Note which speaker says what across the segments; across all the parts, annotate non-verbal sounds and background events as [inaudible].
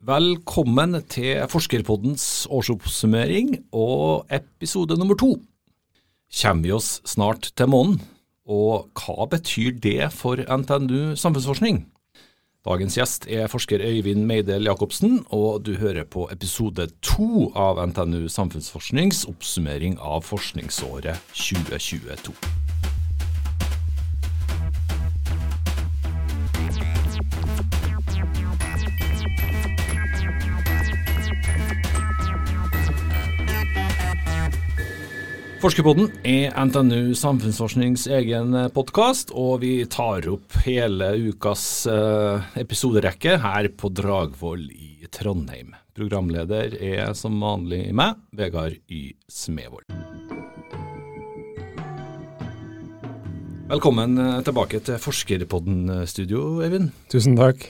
Speaker 1: Velkommen til Forskerpoddens årsoppsummering og episode nummer to. Kommer vi oss snart til månen, og hva betyr det for NTNU samfunnsforskning? Dagens gjest er forsker Øyvind Meidel Jacobsen, og du hører på episode to av NTNU samfunnsforsknings oppsummering av forskningsåret 2022. Forskerpodden er NTNU Samfunnsforsknings egen podkast, og vi tar opp hele ukas eh, episoderekke her på Dragvoll i Trondheim. Programleder er som vanlig meg, Vegard Y. Smevold. Velkommen eh, tilbake til Forskerpodden-studio, Eivind.
Speaker 2: Tusen takk.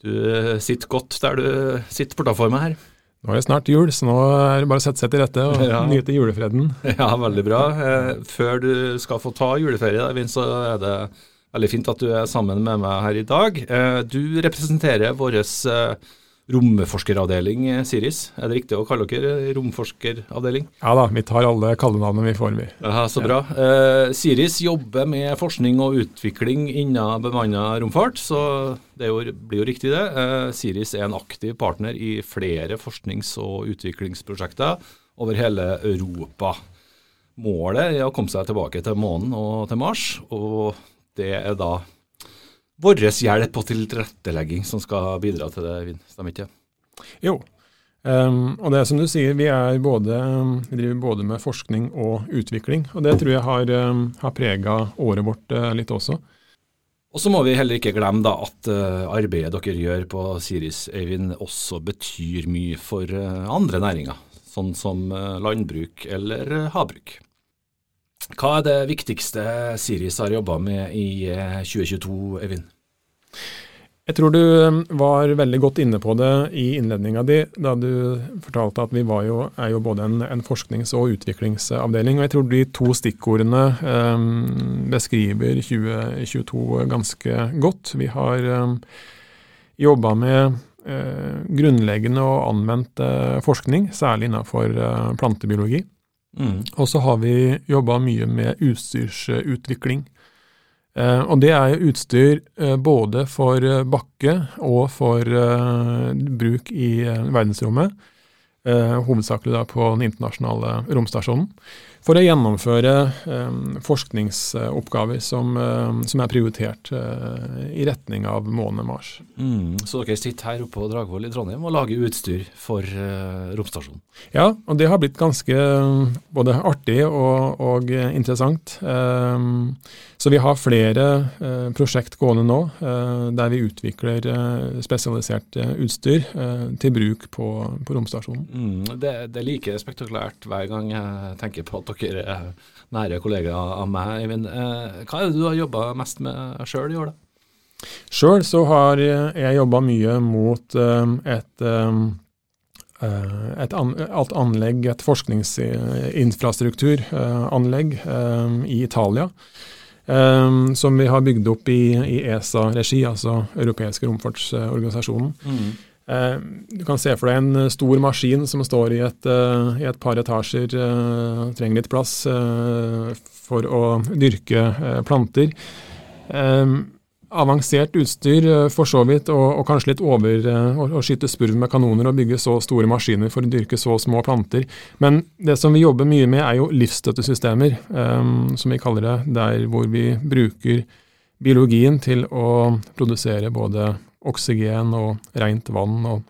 Speaker 1: Du eh, sitter godt der du sitter bortafor meg her.
Speaker 2: Nå er det snart jul, så nå er det bare å sette seg til rette og [laughs]
Speaker 1: Ja.
Speaker 2: nyte julefreden.
Speaker 1: Ja, veldig bra. Eh, Før du skal få ta juleferie, Eivind, så er det veldig fint at du er sammen med meg her i dag. Eh, Du representerer vår eh, romforskeravdeling, eh, Siris. Er det riktig å kalle dere romforskeravdeling?
Speaker 2: Ja da, vi tar alle kallenavnene vi får, vi.
Speaker 1: Ja, så bra. Eh, Siris jobber med forskning og utvikling innen bemanna romfart, så det jo, blir jo riktig det. Eh, Siris er en aktiv partner i flere forsknings- og utviklingsprosjekter over hele Europa. Målet er å komme seg tilbake til månen og til Mars, og det er da vår hjelp og tilrettelegging som skal bidra til det, Eivind. Stemmer ikke det?
Speaker 2: Jo. Um, og det er som du sier, vi, er både, vi driver både med forskning og utvikling. Og det tror jeg har, um, har prega året vårt uh, litt også.
Speaker 1: Og så må vi heller ikke glemme da at uh, arbeidet dere gjør på Siris, Øyvind, også betyr mye for uh, andre næringer, sånn som landbruk eller havbruk. Hva er det viktigste Siris har jobba med i eh, 2022, Eivind?
Speaker 2: Jeg tror du um, var veldig godt inne på det i innledninga di, da du fortalte at vi jo, er jo både en, en forsknings- og utviklingsavdeling. og Jeg tror de to stikkordene um, beskriver 2022 ganske godt. Vi har um, jobba med uh, grunnleggende og anvendt uh, forskning, særlig innenfor uh, plantebiologi.
Speaker 1: Mm.
Speaker 2: Og så har vi jobba mye med utstyrsutvikling. Eh, og det er utstyr eh, både for eh, bakke og for eh, bruk i eh, verdensrommet. Eh, hovedsakelig da på den internasjonale romstasjonen. For å gjennomføre eh, forskningsoppgaver som, eh, som er prioritert eh, i retning av månen Mars.
Speaker 1: Mm. Så dere sitter her oppe på Dragvoll i Trondheim og lager utstyr for romstasjonen?
Speaker 2: Ja, og det har blitt ganske både artig og, og interessant. Så vi har flere prosjekt gående nå der vi utvikler spesialisert utstyr til bruk på, på romstasjonen.
Speaker 1: Mm. Det, det er like spektakulært hver gang jeg tenker på at dere er nære kollegaer av meg, Eivind. Eh, hva er det du har jobba mest med sjøl i år, da?
Speaker 2: Sjøl så har jeg jobba mye mot eh, et eh, et, an, et anlegg, et forskningsinfrastrukturanlegg i Italia. som vi har bygd opp i, i ESA-regi, altså Europeiske romfartsorganisasjonen.
Speaker 1: Mm.
Speaker 2: Eh, Du kan se for deg en stor maskin som står i et, eh, i et par etasjer, eh, trenger litt plass eh, for å dyrke eh, planter. Eh, Avansert utstyr eh, for så vidt, og, og kanskje litt over eh, å, skyte spurv med kanoner og bygge så store maskiner for å dyrke så små planter. Men det som vi jobber mye med, er jo livsstøttesystemer, eh, som vi kaller det, der hvor vi bruker biologien til å produsere både oksygen og rent vann og,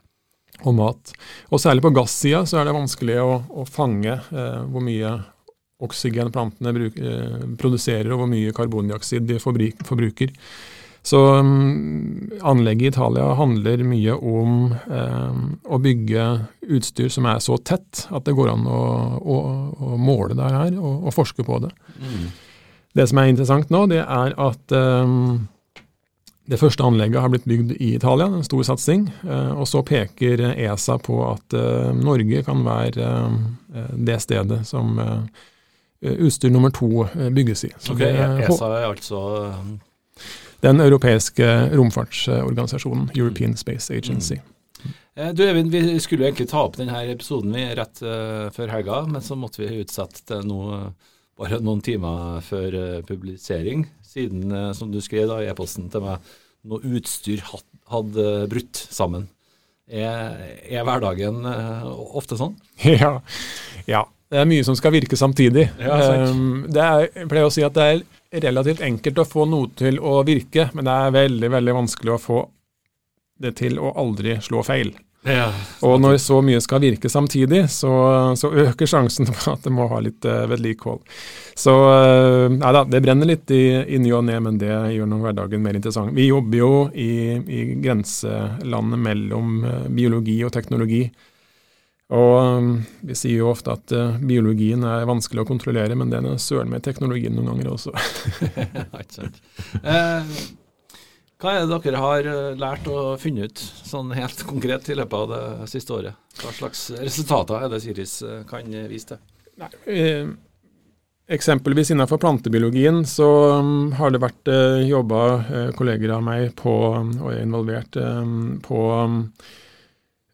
Speaker 2: og mat. Og særlig på gassida så er det vanskelig å, å fange eh, hvor mye oksygen plantene bruk, eh, produserer, og hvor mye karbondioksid de forbrik, forbruker. Så um, anlegget i Italia handler mye om eh, å bygge utstyr som er så tett at det går an å, å, å måle det her og, og forske på det.
Speaker 1: Mm.
Speaker 2: Det som er interessant nå, det er at um, det første anlegget har blitt bygd i Italia, en stor satsing. eh, og så peker ESA på at eh, Norge kan være eh, det stedet som utstyr nummer to bygges i. Så
Speaker 1: Ok,
Speaker 2: det,
Speaker 1: ESA er altså
Speaker 2: den europeiske romfartsorganisasjonen, European Space Agency.
Speaker 1: Eh, du Evin, vi skulle jo egentlig ta opp denne episoden vi rett før helga, men så måtte vi utsette det nå bare noen timer før uh, publisering, siden, som du skrev da i e-posten til meg, noe utstyr hadde brutt sammen. Er, er hverdagen ofte sånn? [laughs]
Speaker 2: Ja. ja. Det er mye som skal virke samtidig. Ja, det er, jeg pleier å si at det er relativt enkelt å få noe til å virke, men det er veldig, veldig vanskelig å få det til å aldri slå feil. Ja, og når så mye skal virke samtidig, så, så øker sjansen for at det må ha litt uh, vedlikehold. Så uh, nei da, det brenner litt i, i ny og ne, men det gjør nå hverdagen mer interessant. Vi jobber jo i, i grenselandet mellom uh, biologi og teknologi. Og vi sier jo ofte at uh, biologien er vanskelig å kontrollere, men den er søren med teknologien noen ganger også. [laughs] Ikke sant.
Speaker 1: Hva er det dere har eh, lært og funnet ut sånn helt [laughs] konkret i løpet av det siste året? Hva slags resultater er det Siris eh, kan vise til? Nei, eh,
Speaker 2: eksempelvis innenfor plantebiologien så um, har det vært jobba kolleger av meg på, og er involvert på Ehm,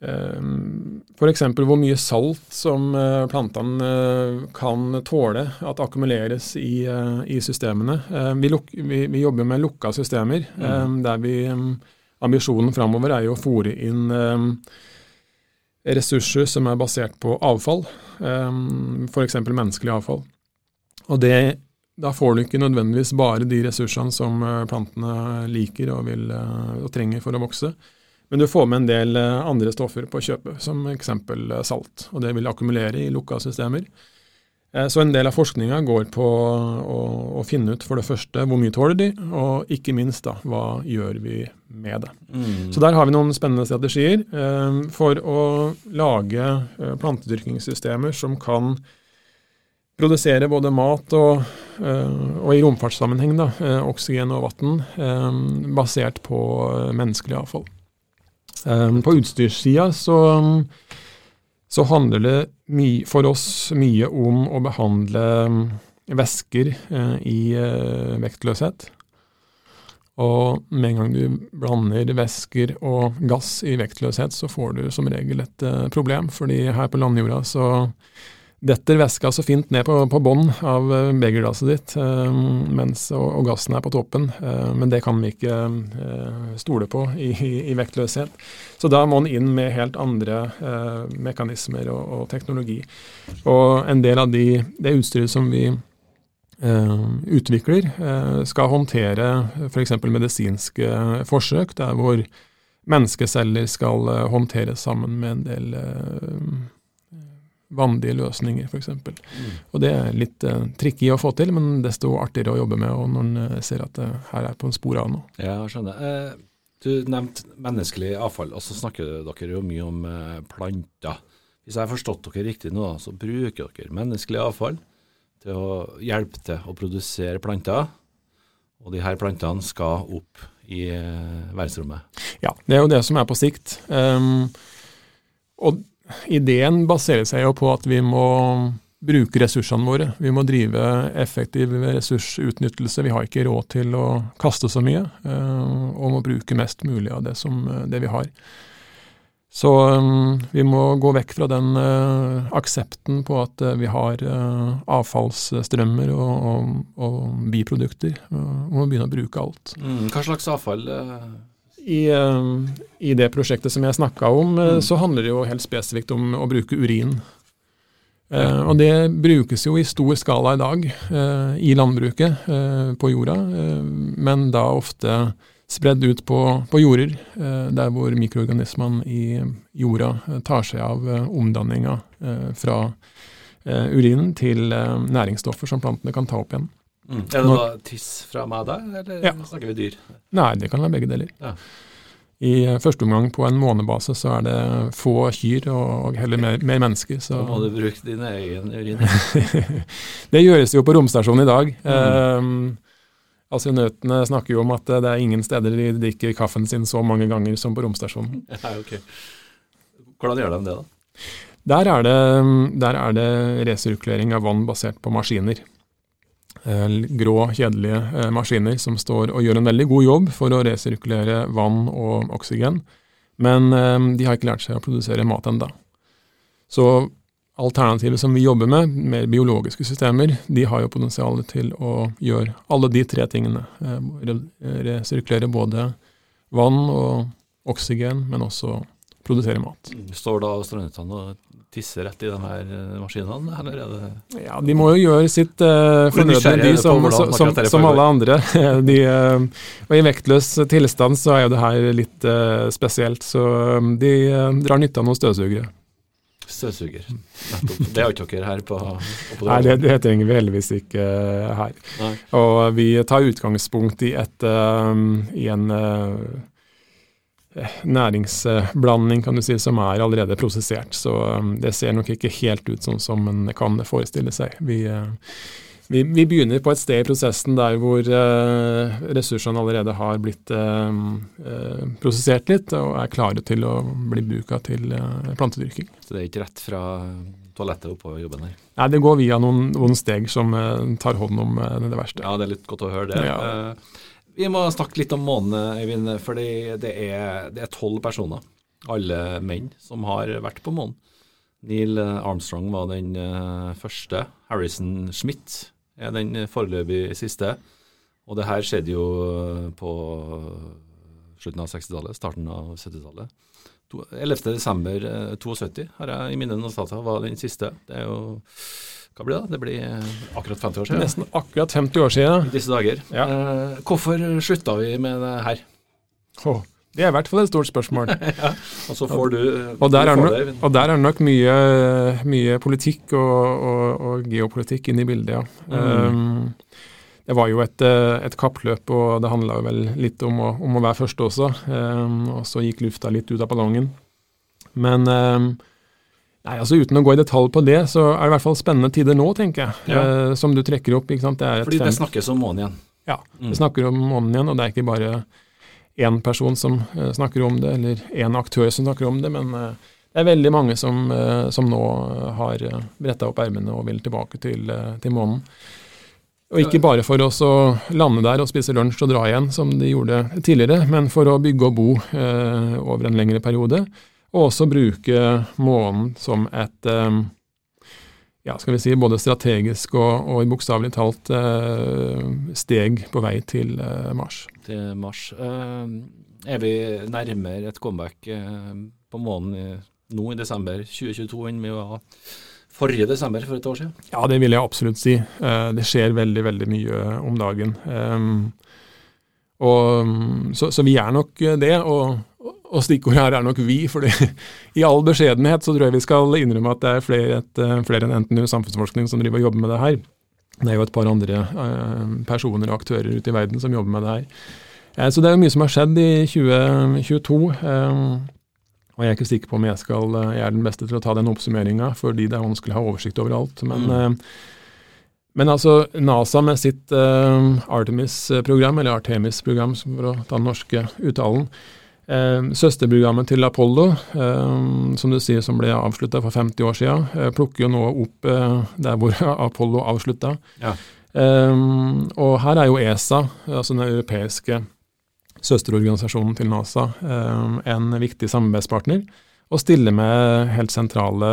Speaker 2: F.eks. hvor mye salt som eh, plantene eh, kan tåle at akkumuleres i, eh, i systemene. Ehm, vi, luk, vi, vi, jobber med lukka systemer, mm. Ehm, der vi Ambisjonen framover er jo å fòre inn ressurser som er basert på avfall, f.eks. menneskelig avfall. Og det, Da får du ikke nødvendigvis bare de ressursene som plantene liker og, vil, og trenger for å vokse. Men du får med en del eh, andre stoffer på kjøpet, som eksempel eh, salt. Og det vil akkumulere i lukka systemer. Eh, så en del av forskninga går på å, å, finne ut for det første hvor mye tåler de, og ikke minst da, hva gjør vi med det. Mm. Så der har vi noen spennende strategier eh, for å lage eh, plantedyrkingssystemer som kan produsere både mat og, eh, og i romfartssammenheng da, oksygen og vann, basert på menneskelig avfall. Um, på utstyrssida så, så, handler det for oss mye om å behandle væsker uh, i uh, vektløshet. Og med en gang du blander væsker og gass i vektløshet, så får du som regel et uh, problem. fordi her på landjorda så detter væska så fint ned på, på bånn av eh, begerglasset ditt, eh, mens, og, og, gassen er på toppen. Eh, men det kan vi ikke stole på i, i, i, vektløshet. Så da må en inn med helt andre mekanismer og, og, teknologi. Og en del av de, det utstyret som vi utvikler, skal håndtere f.eks. medisinske forsøk, der hvor menneskeceller skal håndteres sammen med en del vandige løsninger, f.eks. Mm. Og det er litt uh, tricky å få til, men desto artigere å jobbe med og når en uh, ser at det uh, her er på en spor av noe.
Speaker 1: Ja, jeg skjønner. Eh, du nevnte menneskelig avfall, og så snakker dere jo mye om eh, planter. Hvis jeg har forstått dere riktig nå, så bruker dere menneskelig avfall til å hjelpe til å produsere planter, og de her plantene skal opp i eh, verdensrommet.
Speaker 2: Ja, det er jo det som er på sikt. Um, og ideen baserer seg jo på at vi må bruke ressursene våre. Vi må drive effektiv ressursutnyttelse. Vi har ikke råd til å kaste så mye, eh, og må bruke mest mulig av det, som, det vi har. Så um, vi må gå vekk fra den uh, aksepten på at uh, vi har uh, avfallsstrømmer og, og, og biprodukter. Vi må begynne å bruke alt.
Speaker 1: Mm, hva slags avfall
Speaker 2: i, eh, I, det prosjektet som jeg snakka om, eh, mm. så handler det jo helt spesifikt om å bruke urin. Eh, og det brukes jo i stor skala i dag eh, i landbruket eh, på jorda, eh, men da ofte spredd ut på, på jorder, der hvor mikroorganismene i jorda tar seg av omdanninga fra urinen til næringsstoffer som plantene kan ta opp igjen.
Speaker 1: Mm. Er det da tiss fra meg da, eller ja. snakker vi dyr?
Speaker 2: Nei, det kan være begge deler. Ja. I første omgang på en månebase så er det få kyr og heller mer, mer mennesker. Så.
Speaker 1: Da må du bruke din egen urin. [laughs]
Speaker 2: det gjøres jo på romstasjonen i dag. Mm. Um, Astronautene snakker jo om at det er ingen steder de drikker kaffen sin så mange ganger som på romstasjonen. [laughs]
Speaker 1: Ja, okay. Hvordan gjør de det, da?
Speaker 2: Der er det, der er det resirkulering av vann basert på maskiner. Eh, grå, kjedelige eh, maskiner som står og gjør en veldig god jobb for å resirkulere vann og oksygen. Men de har ikke lært seg å produsere mat enda. Så alternativet som vi jobber med, mer biologiske systemer, de har jo potensial til å gjøre alle de tre tingene. Resirkulere både vann og oksygen, men også produsere mat.
Speaker 1: Står da strandhyttene og tisser rett i de her eh, maskinene, eller er det
Speaker 2: Ja, de må jo gjøre sitt uh, fornødne, de som, som, som, alle andre. [laughs] De, uh, og I vektløs tilstand så er jo det her litt uh, spesielt, så de drar nytte av noen støvsugere.
Speaker 1: Støvsuger. Det har ikke dere her på, på
Speaker 2: Nei, det, det, trenger vi heldigvis ikke her. Nei. Og vi tar utgangspunkt i, et, i en næringsblanding kan du si, som er allerede prosessert. Så um, det ser nok ikke helt ut sånn som en kan forestille seg. Vi, uh, vi, vi, begynner på et sted i prosessen der hvor uh, ressursene allerede har blitt uh, prosessert litt og er klare til å bli bruka til plantedyrking.
Speaker 1: Så det er ikke rett fra toalettet oppover jobben her?
Speaker 2: Nei, det går via noen, noen steg som tar hånd om det verste.
Speaker 1: Ja, det er litt godt å høre det. Ja. Vi må snakke litt om månene, Øyvind. For det er tolv personer, alle menn, som har vært på månen. Neil Armstrong var den uh, første. Harrison Schmidt er den foreløpig siste. Og det her skjedde jo på slutten av 60-tallet, starten av 70-tallet. 11.12.72 har jeg i minne notater var den siste. Det er jo hva blir det? Det blir eh, akkurat 50 år siden.
Speaker 2: Nesten akkurat 50 år siden.
Speaker 1: I disse dager. Ja. Eh, hvorfor slutta vi med det her?
Speaker 2: Oh, det er i hvert fall et stort spørsmål. [laughs]
Speaker 1: ja. Og så får du
Speaker 2: eh, Og der er, nok, og der er nok mye, mye politikk og, og, og, geopolitikk inne i bildet, ja. Mm. Um, det var jo et, eh, et, kappløp, og det handla vel litt om å, om å være først også. Um, og så gikk lufta litt ut av ballongen. Men um, Nei, altså Uten å gå i detalj på det, så er det i hvert fall spennende tider nå, tenker jeg. Ja. Eh, som du trekker opp. ikke sant?
Speaker 1: Det Fordi det snakkes om månen igjen.
Speaker 2: Ja, mm. det snakker om månen igjen. Og det er ikke bare én person som eh, snakker om det, eller én aktør som snakker om det, men eh, det er veldig mange som, eh, som nå har uh, bretta opp ermene og vil tilbake til, eh, til månen. Og ikke bare for oss å lande der og spise lunsj og dra igjen, som de gjorde tidligere, men for å bygge og bo eh, over en lengre periode og også bruke månen som et eh, ja, skal vi si, både strategisk og, og bokstavelig talt eh, steg på vei til eh, Mars.
Speaker 1: Til Mars. er vi nærmere et comeback på månen nå i desember 2022 enn vi var forrige desember for et år siden?
Speaker 2: Ja, det vil jeg absolutt si. det skjer veldig, veldig mye om dagen. og, så, så, vi er nok det. og og stikkordet her er nok vi, for i all beskjedenhet så tror jeg vi skal innrømme at det er flere, et, eh, flere enn NTNU Samfunnsforskning som driver og jobber med det her. Det er jo et par andre eh, personer og aktører ute i verden som jobber med det her. Eh, så det er jo mye som har skjedd i 2022. Eh, og jeg er ikke sikker på om jeg, skal, eh, jeg er den beste til å ta den oppsummeringa, fordi det er vanskelig å ha oversikt over alt. Men, mm. Eh, men altså, NASA med sitt Artemis-program, eller Artemis-program for å ta den norske uttalen, søsterprogrammet til Apollo, eh, som du sier som ble avslutta for 50 år siden, eh, plukker jo nå opp eh, der hvor [laughs] Apollo avslutta. Ja. Eh, og her er jo ESA, altså den europeiske søsterorganisasjonen til NASA, eh, en viktig samarbeidspartner, og stiller med helt sentrale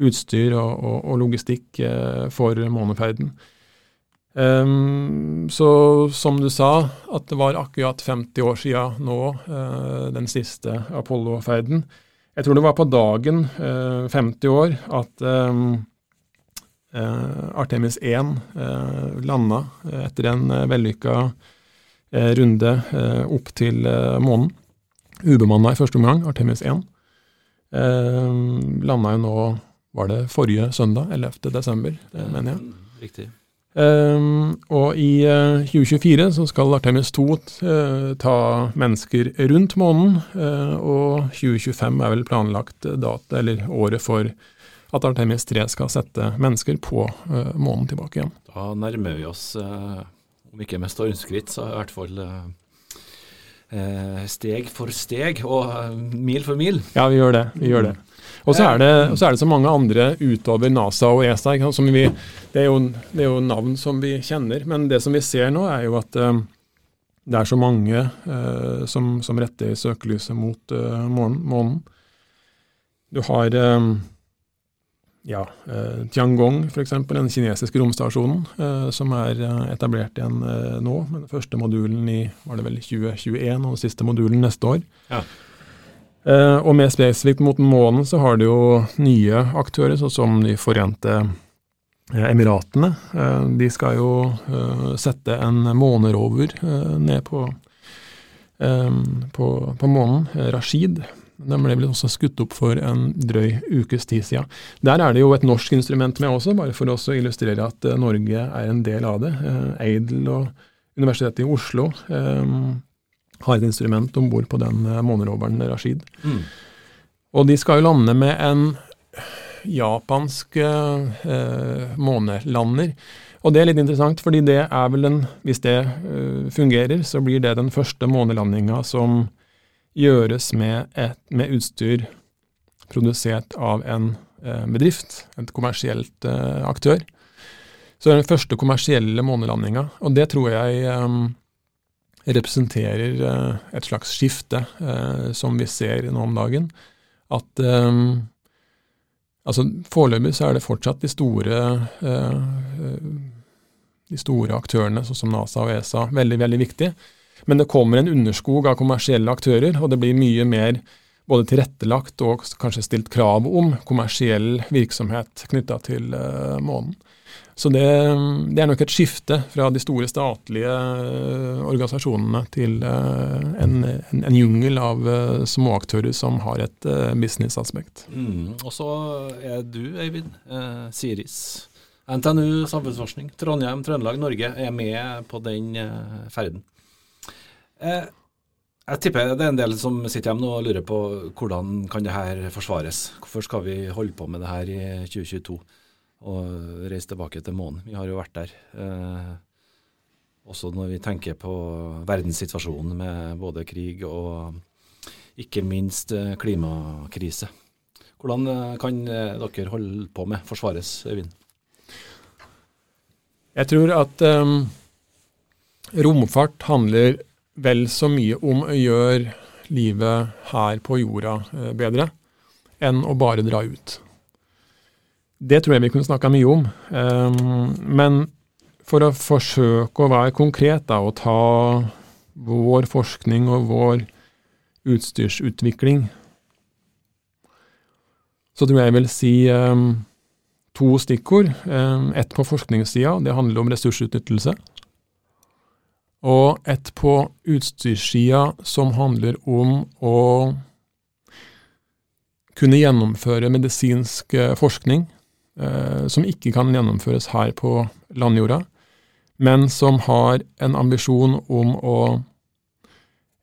Speaker 2: utstyr og, og, og logistikk for måneferden. Um, så som du sa, at det var akkurat 50 år siden nå, uh, den siste Apollo-ferden. Jeg tror det var på dagen, uh, eh, 50 år, at um, uh, Artemis 1 uh, landa etter en vellykka runde opp til månen. Ubemanna i første omgang, Artemis 1. landa jo nå, var det forrige søndag, 11. desember, mener jeg.
Speaker 1: Riktig.
Speaker 2: Um, og i uh, eh, 2024 så skal Artemis 2 uh, eh, ta mennesker rundt månen, uh, og 2025 er vel planlagt data, eller året for at Artemis 3 skal sette mennesker på månen tilbake igjen.
Speaker 1: Da nærmer vi oss, om ikke med stormskritt, så i hvert fall steg for steg og mil for mil.
Speaker 2: Ja, vi gjør det. Vi gjør det. Og så er, er, det så mange andre utover NASA og ESA. som vi, det, er jo, det, er jo, navn som vi kjenner. Men det som vi ser nå, er jo at uh, det er så mange uh, som, som, retter søkelyset mot uh, månen. Du har eh, ja, eh, Tiangong, f.eks., den kinesiske romstasjonen, eh, som er eh, etablert igjen nå. med Den første modulen i var det vel 2021, og den siste modulen neste år. Ja. Og mer spesifikt mot månen så har du jo nye aktører, sånn som De forente Emiratene. de skal jo sette en månerover ned på, på, på månen, Rashid. Den ble vel også skutt opp for en drøy ukes tid siden. Der er det jo et norsk instrument med også, bare for å illustrere at Norge er en del av det. Eidel og Universitetet i Oslo har et instrument om bord på den uh, måneroveren Rashid. Mm. Og de skal jo lande med en japansk månelander. Og det er litt interessant, fordi det er vel den Hvis det fungerer, så blir det den første månelandinga som gjøres med, et, med utstyr produsert av en eh, bedrift, et kommersielt eh, aktør. Så det er den første kommersielle månelandinga, og det tror jeg eh, representerer eh, et slags skifte eh, som vi ser nå om dagen. At eh, altså Foreløpig så er det fortsatt de store de store aktørene, sånn som NASA og ESA, veldig, veldig viktige. Men det kommer en underskog av kommersielle aktører, og det blir mye mer både tilrettelagt og kanskje stilt krav om kommersiell virksomhet knytta til månen. Så det, det, er nok et skifte fra de store statlige uh, organisasjonene til uh, en, en, en, jungel av uh, småaktører som har et businessaspekt.
Speaker 1: Mm. Og så er du, Øyvind, Siris. NTNU samfunnsforskning, Trondheim, Trøndelag, Norge er med på den ferden. Eh, jeg tipper det er en del som sitter hjemme og lurer på hvordan kan det her forsvares. Hvorfor skal vi holde på med det her i 2022 og reise tilbake til månen? Vi har jo vært der. Eh, også når vi tenker på verdenssituasjonen med både krig og ikke minst eh, klimakrise. Hvordan eh, kan eh, dere holde på med forsvares, Øyvind?
Speaker 2: Jeg tror at um, romfart handler vel så mye om å gjøre livet her på jorda bedre enn å bare dra ut. Det tror jeg vi kunne snakka mye om. Ehm, men for å forsøke å være konkret da, og ta vår forskning og vår utstyrsutvikling, så tror jeg jeg vil si um, to stikkord. Um, ett på forskningssida, det handler om ressursutnyttelse og et på utstyrssida som handler om å kunne gjennomføre medisinsk eh, forskning som ikke kan gjennomføres her på landjorda, men som har en ambisjon om å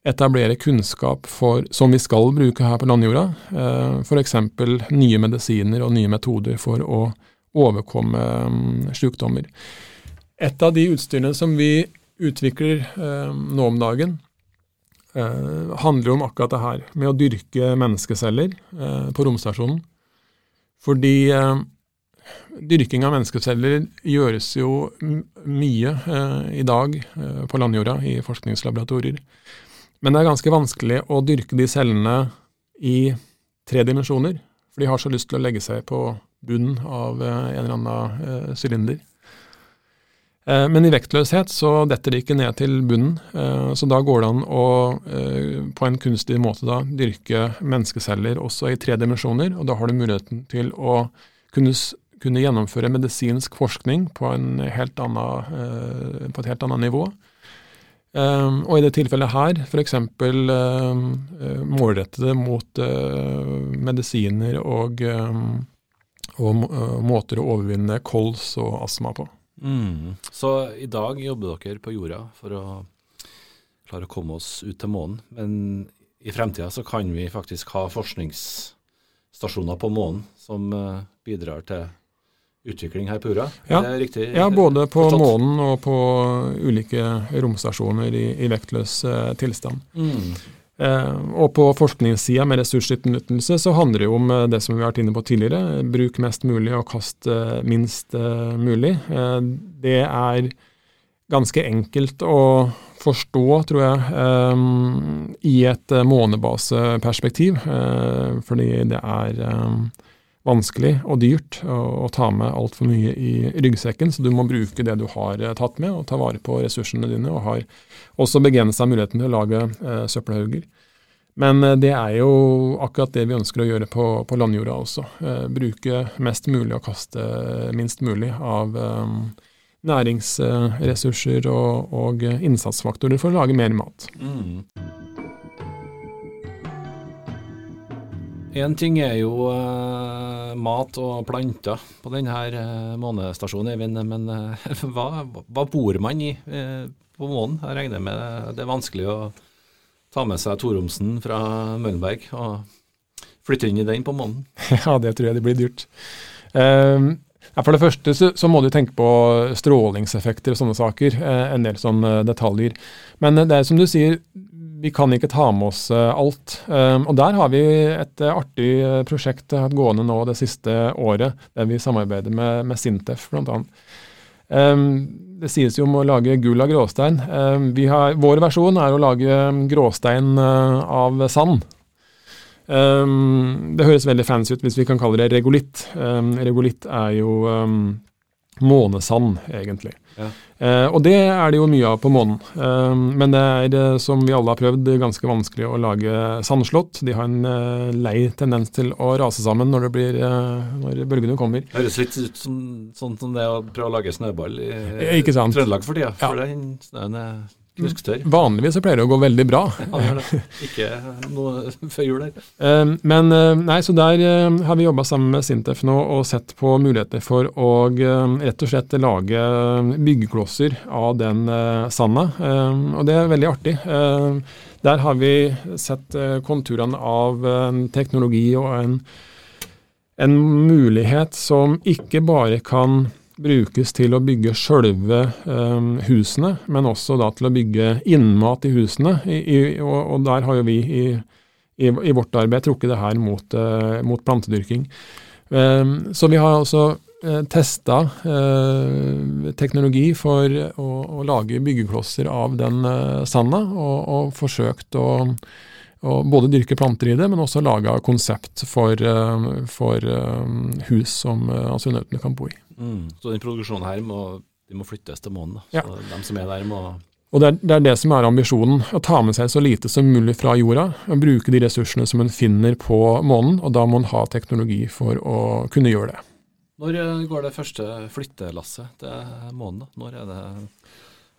Speaker 2: etablere kunnskap for, som vi skal bruke her på landjorda, eh, f.eks. nye medisiner og nye metoder for å overkomme um, sykdommer. Et av de utstyrene som vi utvikler eh, nå om dagen, eh, handler om akkurat det her, med å dyrke menneskeceller eh, på romstasjonen. Fordi eh, dyrking av menneskeceller gjøres jo mye eh, i dag eh, på landjorda i forskningslaboratorier. Men det er ganske vanskelig å dyrke de cellene i tre dimensjoner, for de har så lyst til å legge seg på bunnen av en eller annen sylinder. Eh, men i vektløshet så detter de ikke ned til bunnen, eh, så da går det an å eh, på en kunstig måte da dyrke menneskeceller også i tre dimensjoner, og da har du muligheten til å kunne, kunne gjennomføre medisinsk forskning på, helt annen, på, et helt annet nivå. Og i det tilfellet her f.eks. målrettede mot medisiner og, og måter å overvinne kols og astma på.
Speaker 1: Mm. Så i dag jobber dere på jorda for å klare å komme oss ut til månen. Men i fremtida så kan vi faktisk ha forskningsstasjoner på månen som uh, bidrar til utvikling her på jorda.
Speaker 2: Ja, ja både på forstått? månen og på ulike romstasjoner i, i vektløs eh, tilstand. Mm. Eh, og på forskningssida med ressursutnyttelse så handler det jo om eh, det som vi har vært inne på tidligere. Bruk mest mulig og kast eh, minst mulig. Det er ganske enkelt å forstå, tror jeg, i et månebaseperspektiv. Fordi det er vanskelig og dyrt å, ta med altfor mye i ryggsekken, så du må bruke det du har eh, tatt med, og ta vare på ressursene dine. Og har også begrensa muligheten til å lage eh, søppelhauger. Men eh, det er jo akkurat det vi ønsker å gjøre på, på landjorda også. Eh, bruke mest mulig og kaste minst mulig av eh, næringsressurser og, og, innsatsfaktorer for å lage mer mat. Mm.
Speaker 1: Én ting er jo uh, mat og planter på denne uh, månestasjonen, Eivind. Men uh, [laughs] hva, hva, bor man i på månen? Jeg regner med det er vanskelig å ta med seg Toromsen fra Møllenberg og flytte inn i den på månen? [laughs]
Speaker 2: Ja, det tror jeg det blir dyrt. Um, for det første så, så, må du tenke på strålingseffekter og sånne saker. en del sånne detaljer. Men det er som du sier, vi kan ikke ta med oss eh, alt. Um, og Der har vi et eh, artig eh, prosjekt hatt gående nå det siste året, der vi samarbeider med, med Sintef bl.a. Um, det sies jo om å lage gull av gråstein. Um, har, vår versjon er å lage gråstein av sand. Det høres veldig fancy ut hvis vi kan kalle det regolitt. Regolitt er jo månesand, egentlig. Ja. Eh, og det er det jo mye av på månen. Eh, men det er, eh, som vi alle har prøvd, ganske vanskelig å lage sandslott. De har en eh, lei tendens til å rase sammen når, det blir, eh, når bølgene kommer.
Speaker 1: Det høres litt ut som, sånn som det å prøve å lage snøball i, i Trøndelag for tida. For ja. den snøen er
Speaker 2: Knusktørr. Vanligvis så pleier det å gå veldig bra.
Speaker 1: Ja, Ikke noe [laughs] før jul der.
Speaker 2: Eh, men eh, nei, så der eh, har vi jobba sammen med Sintef nå og sett på muligheter for å rett og slett lage byggeklosser av den sanda. Og det er veldig artig. Der har vi sett konturene av en teknologi og en, en mulighet som ikke bare kan brukes til å bygge sjølve um, husene, men også da til å bygge innmat i husene. I, i, og, og, der har jo vi i, i vårt arbeid trukket det her mot, uh, mot plantedyrking. Um, så vi har altså uh, testa eh, teknologi for å, å, lage byggeklosser av den eh, sanda, og, og forsøkt å og både dyrke planter i det, men også lage konsept for, for hus som astronautene kan bo i.
Speaker 1: Mm. Så den produksjonen her må, de må flyttes til månen. Ja. Så de som er der må
Speaker 2: og det er, det er, det som er ambisjonen. Å ta med seg så lite som mulig fra jorda. og Bruke de ressursene som en finner på månen, og da må en ha teknologi for å kunne gjøre det.
Speaker 1: Når eh, går det første flyttelasset til månen? da? Når er det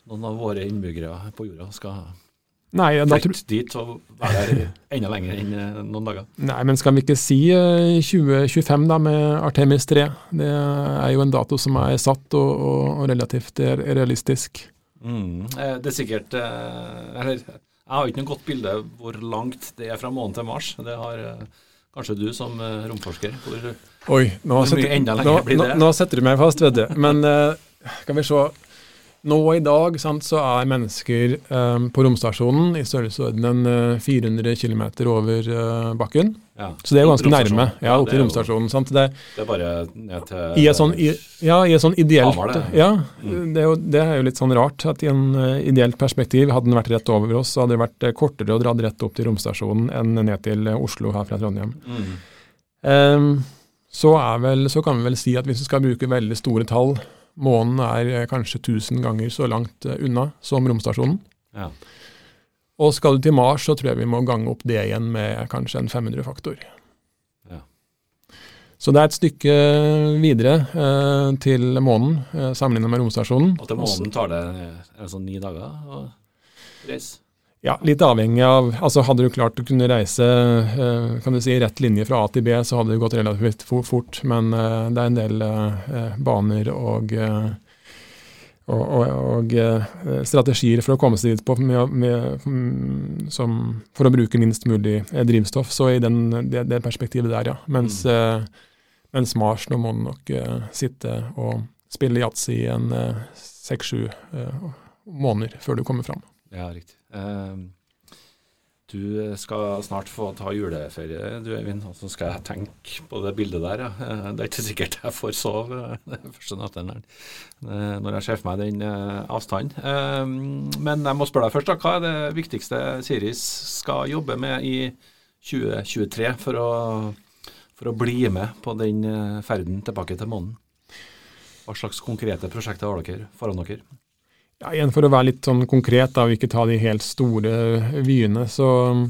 Speaker 1: noen av våre innbyggere på jorda skal Nei, da Flytt dit og være der enda lenger enn eh, noen dager.
Speaker 2: Nei, men skal vi ikke si 2025 eh, da med Artemis 3? Det er jo en dato som er satt og, og, relativt realistisk.
Speaker 1: Mm. Eh, det er sikkert Eller jeg har ikke noe godt bilde hvor langt det er fra månen til Mars. Det har kanskje du som romforsker. Hvor,
Speaker 2: Oi, nå, hvor setter, nå, nå, nå, setter du meg fast, vet du. Men kan vi se nå i dag sant, så er mennesker um, på romstasjonen i størrelsesorden uh, 400 km over uh, bakken. Ja. Så det er ganske nærme. Ja, til i romstasjonen. Sant?
Speaker 1: Det, det, er bare ned til
Speaker 2: i et sånn, i, Ja, i et sånn ideelt Hamar, Ja, mm. det, er jo, det, er jo, litt sånn rart at i en uh, ideelt perspektiv, hadde den vært rett over oss, så hadde det vært kortere å dra rett opp til romstasjonen enn ned til Oslo her fra Trondheim. Mm. Um, så, vel, så kan vi vel si at hvis vi skal bruke veldig store tall Månen er eh, kanskje 1000 ganger så langt eh, unna som romstasjonen. Ja. Og skal du til Mars, så tror jeg vi må gange opp det igjen med kanskje en 500-faktor. Ja. Så det er et stykke videre eh, til månen eh, sammenlignet med romstasjonen.
Speaker 1: Og til månen tar det en sånn ni dager å reise?
Speaker 2: Ja, litt avhengig av altså Hadde du klart å kunne reise eh, kan du si, rett linje fra A til B, så hadde det gått relativt fort. Men eh, det er en del eh, baner og, og, og, og strategier for å komme seg dit på med, med, mm, som, for å bruke minst mulig drivstoff. Så i den, det, det, perspektivet der, ja. Mens, mm. mens Mars, nå må nok sitte og spille yatzy i en seks-sju måneder før du kommer fram.
Speaker 1: Ja, riktig. Uh, Du skal snart få ta juleferie, du Eivind. Og så skal jeg tenke på det bildet der. Ja. Eh, det er ikke sikkert jeg får sove eh, [laughs] første natten eh, når jeg ser for meg den avstanden. Men jeg må spørre deg først, da. Hva er det viktigste Siris skal jobbe med i 2023 for å, for å bli med på den ferden tilbake til månen? Hva slags konkrete prosjekter har dere foran dere?
Speaker 2: Ja, igjen For å være litt sånn konkret da, og ikke ta de helt store vyene, så um,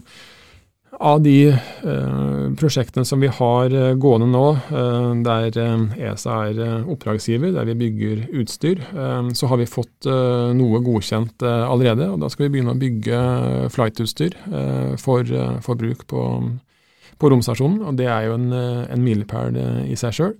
Speaker 2: av de eh, prosjektene som vi har eh, gående nå, eh, der eh, ESA er eh, oppdragsgiver, der vi bygger utstyr, eh, så har vi fått noe godkjent allerede. og Da skal vi begynne å bygge flightutstyr for, for, bruk på, på romstasjonen. og Det er jo en, en milepæl i seg sjøl.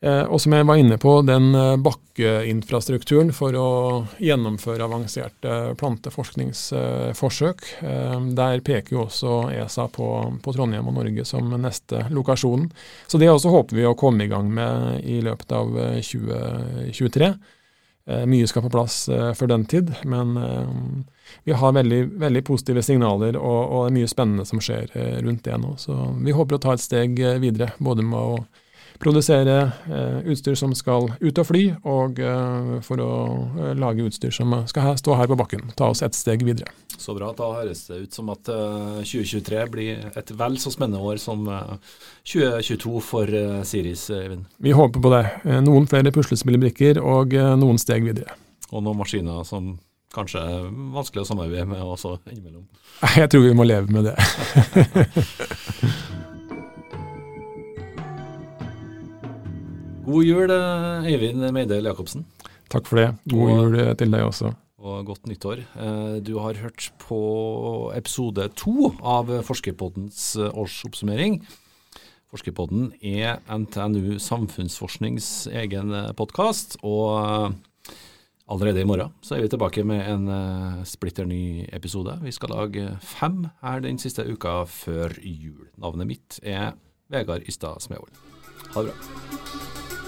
Speaker 2: Eh, og som jeg var inne på, den eh, bakkeinfrastrukturen for å gjennomføre avanserte planteforskningsforsøk. Eh, der peker jo også ESA på, på, Trondheim og Norge som neste lokasjon. Så det også håper vi å komme i gang med i løpet av 2023. Mye skal på plass før den tid, men vi har veldig, veldig positive signaler og, og det er mye spennende som skjer rundt det nå. Så vi håper å ta et steg videre, både med å produsere eh, utstyr som skal ut og fly, og eh, for å eh, lage utstyr som skal stå her på bakken. Ta oss et steg videre.
Speaker 1: Så bra. Da høres det ut som at 2023 blir et vel så spennende år som 2022 for Siris, Eivind.
Speaker 2: Vi håper på det. Noen flere puslespillbrikker og noen steg videre.
Speaker 1: Og noen maskiner som kanskje er vanskelig å samarbeide med også innimellom. [laughs]
Speaker 2: Jeg tror vi må leve med det. [laughs]
Speaker 1: God jul, eh, Eivind Meidel Jacobsen.
Speaker 2: Takk for det. God og, jul eh, til deg også.
Speaker 1: Og godt nyttår. Eh, du har hørt på episode to av Forskerpoddens årsoppsummering. Forskerpodden er NTNU Samfunnsforsknings egen podkast. Og allerede i morgen så er vi tilbake med en splitter ny episode. Vi skal lage fem her den siste uka før jul. Navnet mitt er Vegard Ystad Smevold. Ha det bra.